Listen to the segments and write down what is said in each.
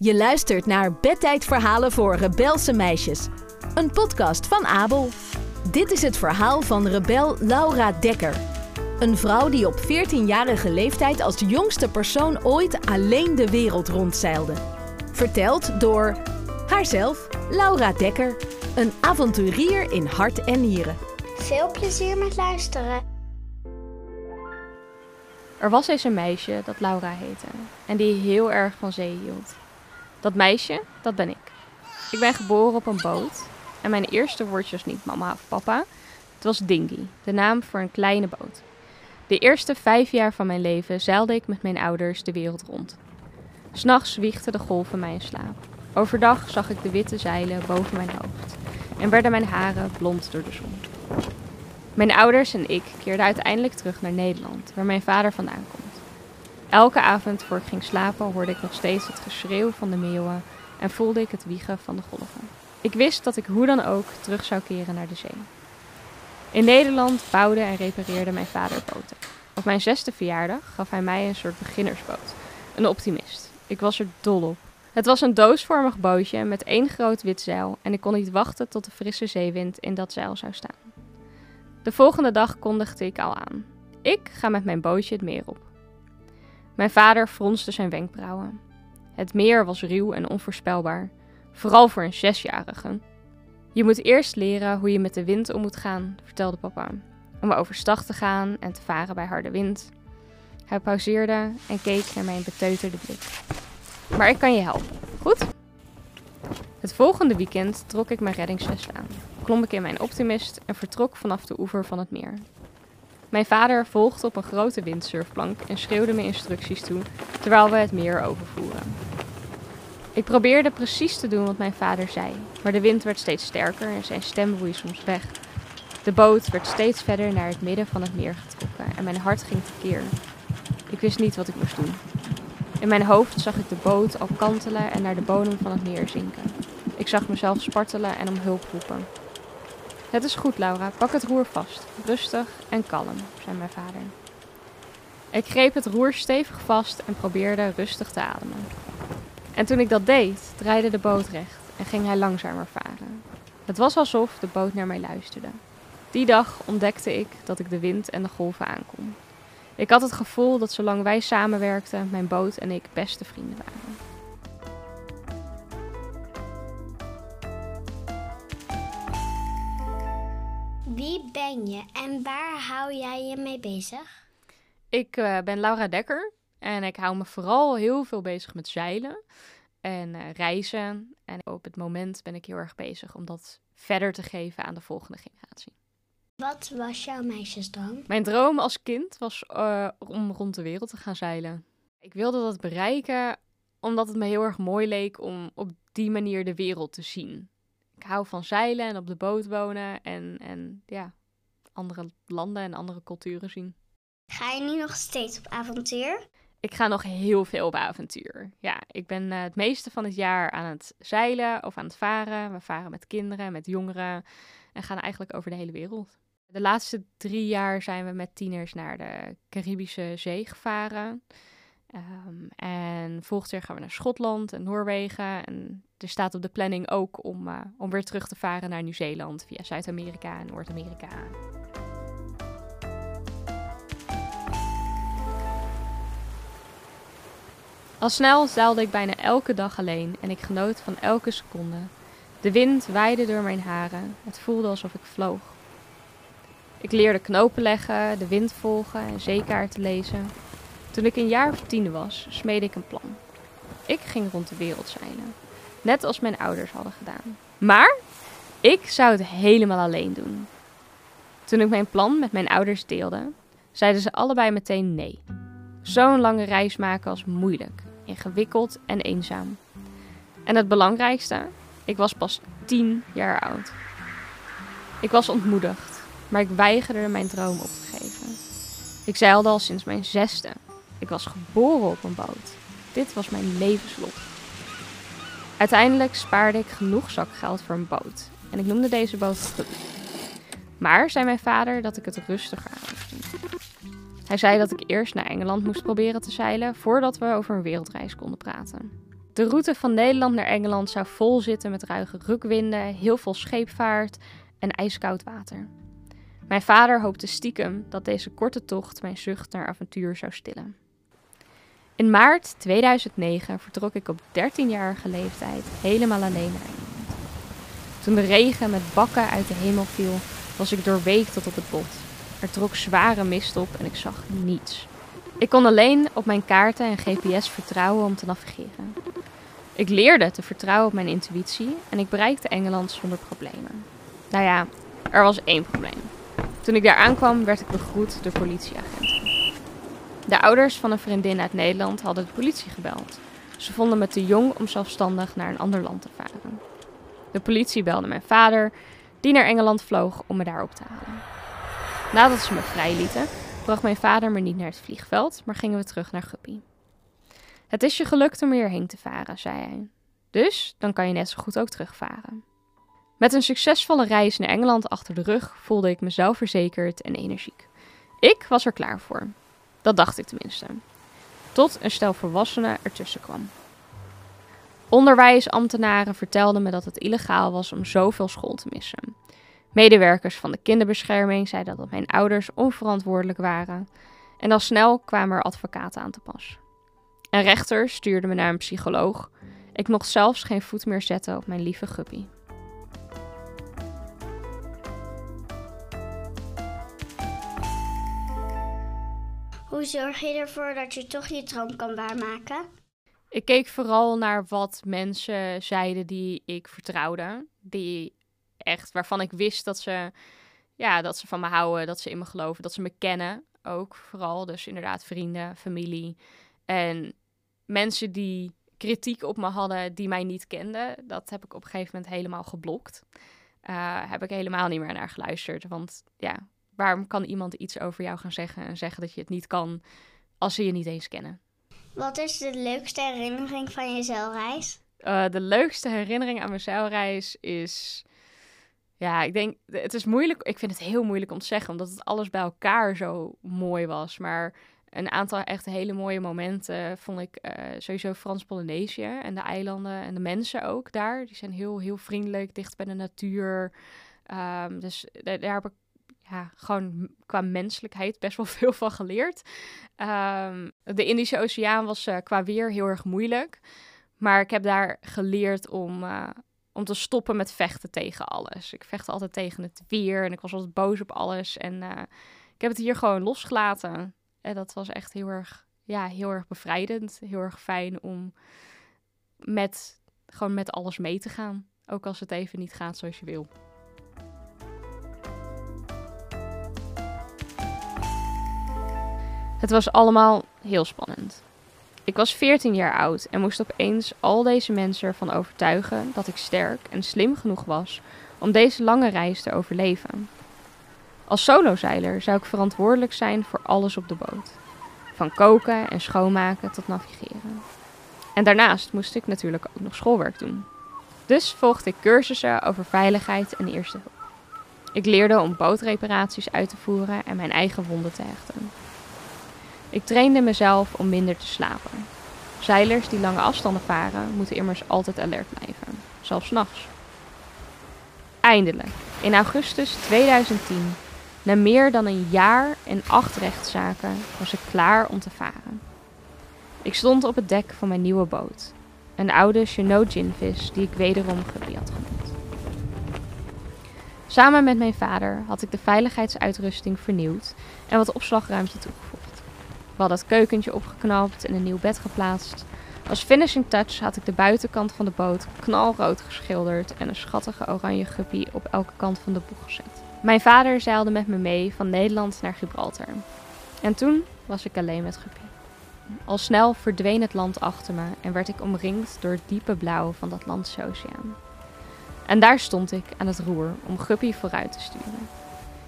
Je luistert naar Bedtijdverhalen voor Rebelse Meisjes. Een podcast van Abel. Dit is het verhaal van rebel Laura Dekker. Een vrouw die op 14-jarige leeftijd als jongste persoon ooit alleen de wereld rondzeilde. Verteld door haarzelf, Laura Dekker. Een avonturier in hart en nieren. Veel plezier met luisteren. Er was eens een meisje dat Laura heette en die heel erg van zee hield. Dat meisje, dat ben ik. Ik ben geboren op een boot en mijn eerste woordje was niet mama of papa. Het was Dingy, de naam voor een kleine boot. De eerste vijf jaar van mijn leven zeilde ik met mijn ouders de wereld rond. S'nachts wiegden de golven mij in slaap. Overdag zag ik de witte zeilen boven mijn hoofd en werden mijn haren blond door de zon. Mijn ouders en ik keerden uiteindelijk terug naar Nederland, waar mijn vader vandaan komt. Elke avond voor ik ging slapen hoorde ik nog steeds het geschreeuw van de meeuwen en voelde ik het wiegen van de golven. Ik wist dat ik hoe dan ook terug zou keren naar de zee. In Nederland bouwde en repareerde mijn vader boten. Op mijn zesde verjaardag gaf hij mij een soort beginnersboot. Een optimist. Ik was er dol op. Het was een doosvormig bootje met één groot wit zeil en ik kon niet wachten tot de frisse zeewind in dat zeil zou staan. De volgende dag kondigde ik al aan. Ik ga met mijn bootje het meer op. Mijn vader fronste zijn wenkbrauwen. Het meer was ruw en onvoorspelbaar, vooral voor een zesjarige. Je moet eerst leren hoe je met de wind om moet gaan, vertelde papa, om overstag te gaan en te varen bij harde wind. Hij pauzeerde en keek naar mijn beteuterde blik. Maar ik kan je helpen, goed? Het volgende weekend trok ik mijn reddingsvest aan, klom ik in mijn optimist en vertrok vanaf de oever van het meer. Mijn vader volgde op een grote windsurfplank en schreeuwde me instructies toe terwijl we het meer overvoeren. Ik probeerde precies te doen wat mijn vader zei, maar de wind werd steeds sterker en zijn stem woei soms weg. De boot werd steeds verder naar het midden van het meer getrokken en mijn hart ging tekeer. Ik wist niet wat ik moest doen. In mijn hoofd zag ik de boot al kantelen en naar de bodem van het meer zinken. Ik zag mezelf spartelen en om hulp roepen. Het is goed, Laura. Pak het roer vast. Rustig en kalm, zei mijn vader. Ik greep het roer stevig vast en probeerde rustig te ademen. En toen ik dat deed, draaide de boot recht en ging hij langzamer varen. Het was alsof de boot naar mij luisterde. Die dag ontdekte ik dat ik de wind en de golven aankon. Ik had het gevoel dat zolang wij samenwerkten, mijn boot en ik beste vrienden waren. Wie ben je en waar hou jij je mee bezig? Ik eh, ben Laura Dekker en ik hou me vooral heel veel bezig met zeilen en eh, reizen. En op het moment ben ik heel erg bezig om dat verder te geven aan de volgende generatie. Wat was jouw meisjesdroom? Mijn droom als kind was eh, om rond de wereld te gaan zeilen. Ik wilde dat bereiken omdat het me heel erg mooi leek om op die manier de wereld te zien. Ik hou van zeilen en op de boot wonen en, en ja, andere landen en andere culturen zien. Ga je nu nog steeds op avontuur? Ik ga nog heel veel op avontuur. Ja, ik ben eh, het meeste van het jaar aan het zeilen of aan het varen. We varen met kinderen, met jongeren en gaan eigenlijk over de hele wereld. De laatste drie jaar zijn we met tieners naar de Caribische Zee gevaren. Um, en volgend jaar gaan we naar Schotland en Noorwegen. En er staat op de planning ook om, uh, om weer terug te varen naar Nieuw-Zeeland via Zuid-Amerika en Noord-Amerika. Al snel zeilde ik bijna elke dag alleen en ik genoot van elke seconde. De wind waaide door mijn haren. Het voelde alsof ik vloog. Ik leerde knopen leggen, de wind volgen en zeekaarten lezen. Toen ik een jaar of tien was, smeedde ik een plan. Ik ging rond de wereld zeilen, net als mijn ouders hadden gedaan. Maar ik zou het helemaal alleen doen. Toen ik mijn plan met mijn ouders deelde, zeiden ze allebei meteen nee. Zo'n lange reis maken was moeilijk, ingewikkeld en eenzaam. En het belangrijkste, ik was pas tien jaar oud. Ik was ontmoedigd, maar ik weigerde mijn droom op te geven. Ik zeilde al sinds mijn zesde. Ik was geboren op een boot. Dit was mijn levenslot. Uiteindelijk spaarde ik genoeg zakgeld voor een boot en ik noemde deze boot. Maar zei mijn vader dat ik het rustiger aan moest doen. Hij zei dat ik eerst naar Engeland moest proberen te zeilen voordat we over een wereldreis konden praten. De route van Nederland naar Engeland zou vol zitten met ruige rukwinden, heel veel scheepvaart en ijskoud water. Mijn vader hoopte stiekem dat deze korte tocht mijn zucht naar avontuur zou stillen. In maart 2009 vertrok ik op 13-jarige leeftijd helemaal alleen naar Engeland. Toen de regen met bakken uit de hemel viel, was ik doorweekt tot op het bot. Er trok zware mist op en ik zag niets. Ik kon alleen op mijn kaarten en GPS vertrouwen om te navigeren. Ik leerde te vertrouwen op mijn intuïtie en ik bereikte Engeland zonder problemen. Nou ja, er was één probleem. Toen ik daar aankwam, werd ik begroet door politieagenten. De ouders van een vriendin uit Nederland hadden de politie gebeld. Ze vonden me te jong om zelfstandig naar een ander land te varen. De politie belde mijn vader, die naar Engeland vloog om me daar op te halen. Nadat ze me vrijlieten, bracht mijn vader me niet naar het vliegveld, maar gingen we terug naar Guppy. Het is je gelukt om hierheen te varen, zei hij. Dus dan kan je net zo goed ook terugvaren. Met een succesvolle reis naar Engeland achter de rug voelde ik mezelf verzekerd en energiek. Ik was er klaar voor. Dat dacht ik tenminste. Tot een stel volwassenen ertussen kwam. Onderwijsambtenaren vertelden me dat het illegaal was om zoveel school te missen. Medewerkers van de kinderbescherming zeiden dat mijn ouders onverantwoordelijk waren. En al snel kwamen er advocaten aan te pas. Een rechter stuurde me naar een psycholoog. Ik mocht zelfs geen voet meer zetten op mijn lieve guppy. Hoe zorg je ervoor dat je toch je droom kan waarmaken? Ik keek vooral naar wat mensen zeiden die ik vertrouwde. Die echt, waarvan ik wist dat ze, ja, dat ze van me houden, dat ze in me geloven, dat ze me kennen ook vooral. Dus inderdaad vrienden, familie. En mensen die kritiek op me hadden die mij niet kenden, dat heb ik op een gegeven moment helemaal geblokt. Uh, heb ik helemaal niet meer naar geluisterd. Want ja, waarom kan iemand iets over jou gaan zeggen en zeggen dat je het niet kan als ze je niet eens kennen? Wat is de leukste herinnering van je zeilreis? Uh, de leukste herinnering aan mijn zeilreis is. Ja, ik denk, het is moeilijk. Ik vind het heel moeilijk om te zeggen, omdat het alles bij elkaar zo mooi was. Maar een aantal echt hele mooie momenten vond ik uh, sowieso Frans-Polynesië en de eilanden en de mensen ook daar. Die zijn heel, heel vriendelijk, dicht bij de natuur. Um, dus daar, daar heb ik ja, gewoon qua menselijkheid best wel veel van geleerd. Um, de Indische Oceaan was uh, qua weer heel erg moeilijk. Maar ik heb daar geleerd om, uh, om te stoppen met vechten tegen alles. Ik vecht altijd tegen het weer en ik was altijd boos op alles. En uh, ik heb het hier gewoon losgelaten. En dat was echt heel erg, ja, heel erg bevrijdend. Heel erg fijn om met, gewoon met alles mee te gaan. Ook als het even niet gaat zoals je wil. Het was allemaal heel spannend. Ik was 14 jaar oud en moest opeens al deze mensen ervan overtuigen dat ik sterk en slim genoeg was om deze lange reis te overleven. Als solozeiler zou ik verantwoordelijk zijn voor alles op de boot. Van koken en schoonmaken tot navigeren. En daarnaast moest ik natuurlijk ook nog schoolwerk doen. Dus volgde ik cursussen over veiligheid en eerste hulp. Ik leerde om bootreparaties uit te voeren en mijn eigen wonden te hechten. Ik trainde mezelf om minder te slapen. Zeilers die lange afstanden varen moeten immers altijd alert blijven, zelfs nachts. Eindelijk, in augustus 2010, na meer dan een jaar en acht rechtszaken, was ik klaar om te varen. Ik stond op het dek van mijn nieuwe boot, een oude Chinook ginvis die ik wederom Guppy had genoemd. Samen met mijn vader had ik de veiligheidsuitrusting vernieuwd en wat opslagruimte toegevoegd. Hadden het keukentje opgeknapt en een nieuw bed geplaatst. Als finishing touch had ik de buitenkant van de boot knalrood geschilderd en een schattige oranje guppy op elke kant van de boeg gezet. Mijn vader zeilde met me mee van Nederland naar Gibraltar. En toen was ik alleen met Guppy. Al snel verdween het land achter me en werd ik omringd door het diepe blauw van de Atlantische Oceaan. En daar stond ik aan het roer om Guppy vooruit te sturen.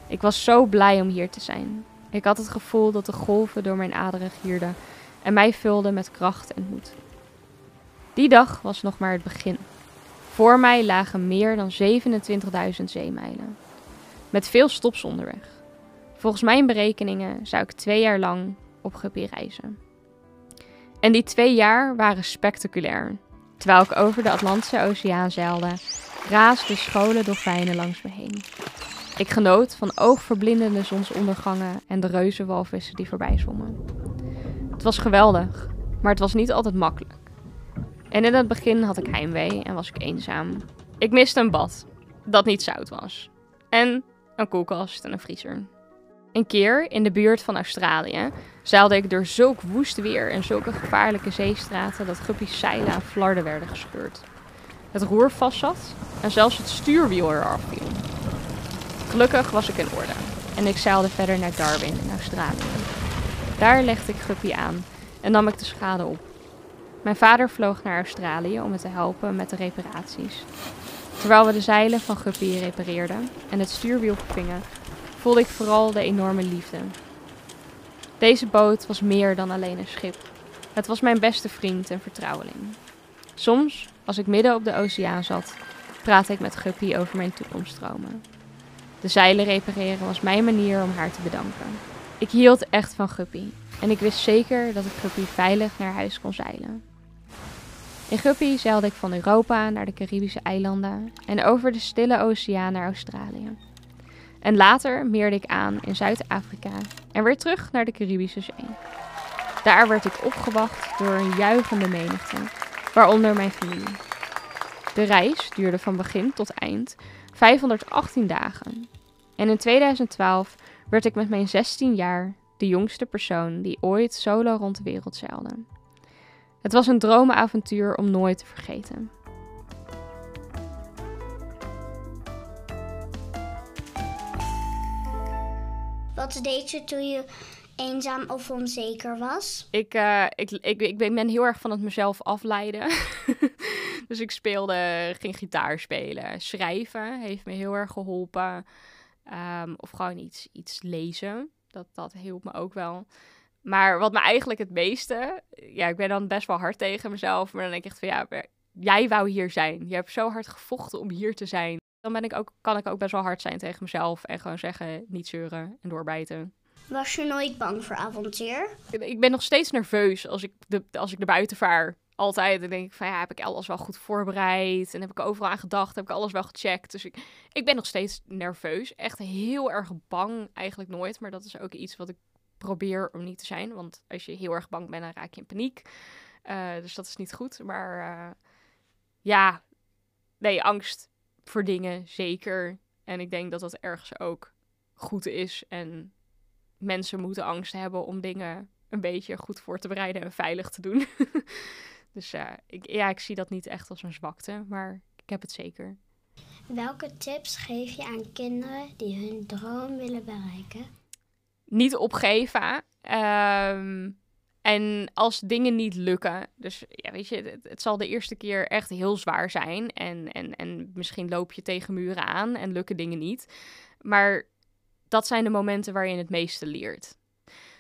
Ik was zo blij om hier te zijn. Ik had het gevoel dat de golven door mijn aderen gierden en mij vulden met kracht en moed. Die dag was nog maar het begin. Voor mij lagen meer dan 27.000 zeemijlen. Met veel stops onderweg. Volgens mijn berekeningen zou ik twee jaar lang op Guppy reizen. En die twee jaar waren spectaculair. Terwijl ik over de Atlantische Oceaan zeilde, raasden scholen dolfijnen langs me heen. Ik genoot van oogverblindende zonsondergangen en de reuzenwalvissen die voorbij zwommen. Het was geweldig, maar het was niet altijd makkelijk. En in het begin had ik heimwee en was ik eenzaam. Ik miste een bad, dat niet zout was. En een koelkast en een vriezer. Een keer in de buurt van Australië zeilde ik door zulk woest weer en zulke gevaarlijke zeestraten dat guppies zeilen aan flarden werden gescheurd. Het roer vastzat en zelfs het stuurwiel eraf viel. Gelukkig was ik in orde en ik zeilde verder naar Darwin in Australië. Daar legde ik Guppy aan en nam ik de schade op. Mijn vader vloog naar Australië om me te helpen met de reparaties. Terwijl we de zeilen van Guppy repareerden en het stuurwiel vervingen, voelde ik vooral de enorme liefde. Deze boot was meer dan alleen een schip. Het was mijn beste vriend en vertrouweling. Soms, als ik midden op de oceaan zat, praatte ik met Guppy over mijn toekomststromen. De zeilen repareren was mijn manier om haar te bedanken. Ik hield echt van Guppy en ik wist zeker dat ik Guppy veilig naar huis kon zeilen. In Guppy zeilde ik van Europa naar de Caribische eilanden en over de stille oceaan naar Australië. En later meerde ik aan in Zuid-Afrika en weer terug naar de Caribische Zee. Daar werd ik opgewacht door een juichende menigte, waaronder mijn familie. De reis duurde van begin tot eind 518 dagen. En in 2012 werd ik met mijn 16 jaar de jongste persoon die ooit solo rond de wereld zeilde. Het was een dromenavontuur om nooit te vergeten. Wat deed je toen je eenzaam of onzeker was? Ik, uh, ik, ik, ik ben heel erg van het mezelf afleiden. dus ik speelde, ging gitaar spelen. Schrijven heeft me heel erg geholpen. Um, of gewoon iets, iets lezen. Dat, dat hielp me ook wel. Maar wat me eigenlijk het meeste... Ja, ik ben dan best wel hard tegen mezelf. Maar dan denk ik echt van ja, jij wou hier zijn. Je hebt zo hard gevochten om hier te zijn. Dan ben ik ook, kan ik ook best wel hard zijn tegen mezelf. En gewoon zeggen, niet zeuren en doorbijten. Was je nooit bang voor avontuur? Ik ben nog steeds nerveus als ik, de, als ik naar buiten vaar. Altijd. Dan denk ik van ja, heb ik alles wel goed voorbereid? En heb ik overal aan gedacht? Heb ik alles wel gecheckt? Dus ik, ik ben nog steeds nerveus. Echt heel erg bang eigenlijk nooit. Maar dat is ook iets wat ik probeer om niet te zijn. Want als je heel erg bang bent, dan raak je in paniek. Uh, dus dat is niet goed. Maar uh, ja, nee, angst voor dingen zeker. En ik denk dat dat ergens ook goed is. En mensen moeten angst hebben om dingen een beetje goed voor te bereiden en veilig te doen. dus uh, ik, ja, ik zie dat niet echt als een zwakte, maar ik heb het zeker. Welke tips geef je aan kinderen die hun droom willen bereiken? Niet opgeven. Um, en als dingen niet lukken, dus ja, weet je, het, het, zal de eerste keer echt heel zwaar zijn. En, en, en misschien loop je tegen muren aan en lukken dingen niet. Maar dat zijn de momenten waar je het meeste leert.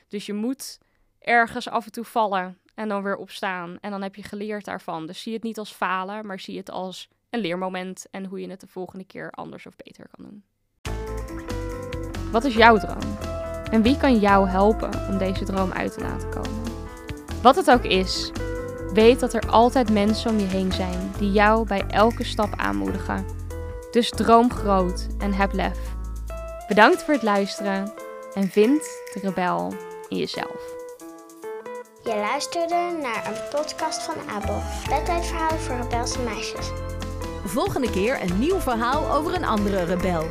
Dus je moet ergens af en toe vallen en dan weer opstaan. En dan heb je geleerd daarvan. Dus zie het niet als falen, maar zie het als een leermoment en hoe je het de volgende keer anders of beter kan doen. Wat is jouw droom? En wie kan jou helpen om deze droom uit te laten komen? Wat het ook is, weet dat er altijd mensen om je heen zijn die jou bij elke stap aanmoedigen. Dus droom groot en heb lef. Bedankt voor het luisteren en vind de rebel in jezelf. Je luisterde naar een podcast van Abel. Bedtijdverhalen voor rebelse meisjes. Volgende keer een nieuw verhaal over een andere rebel.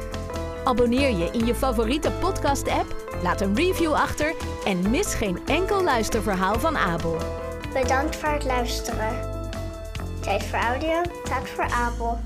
Abonneer je in je favoriete podcast-app, laat een review achter en mis geen enkel luisterverhaal van Abel. Bedankt voor het luisteren. Tijd voor audio, tijd voor Abel.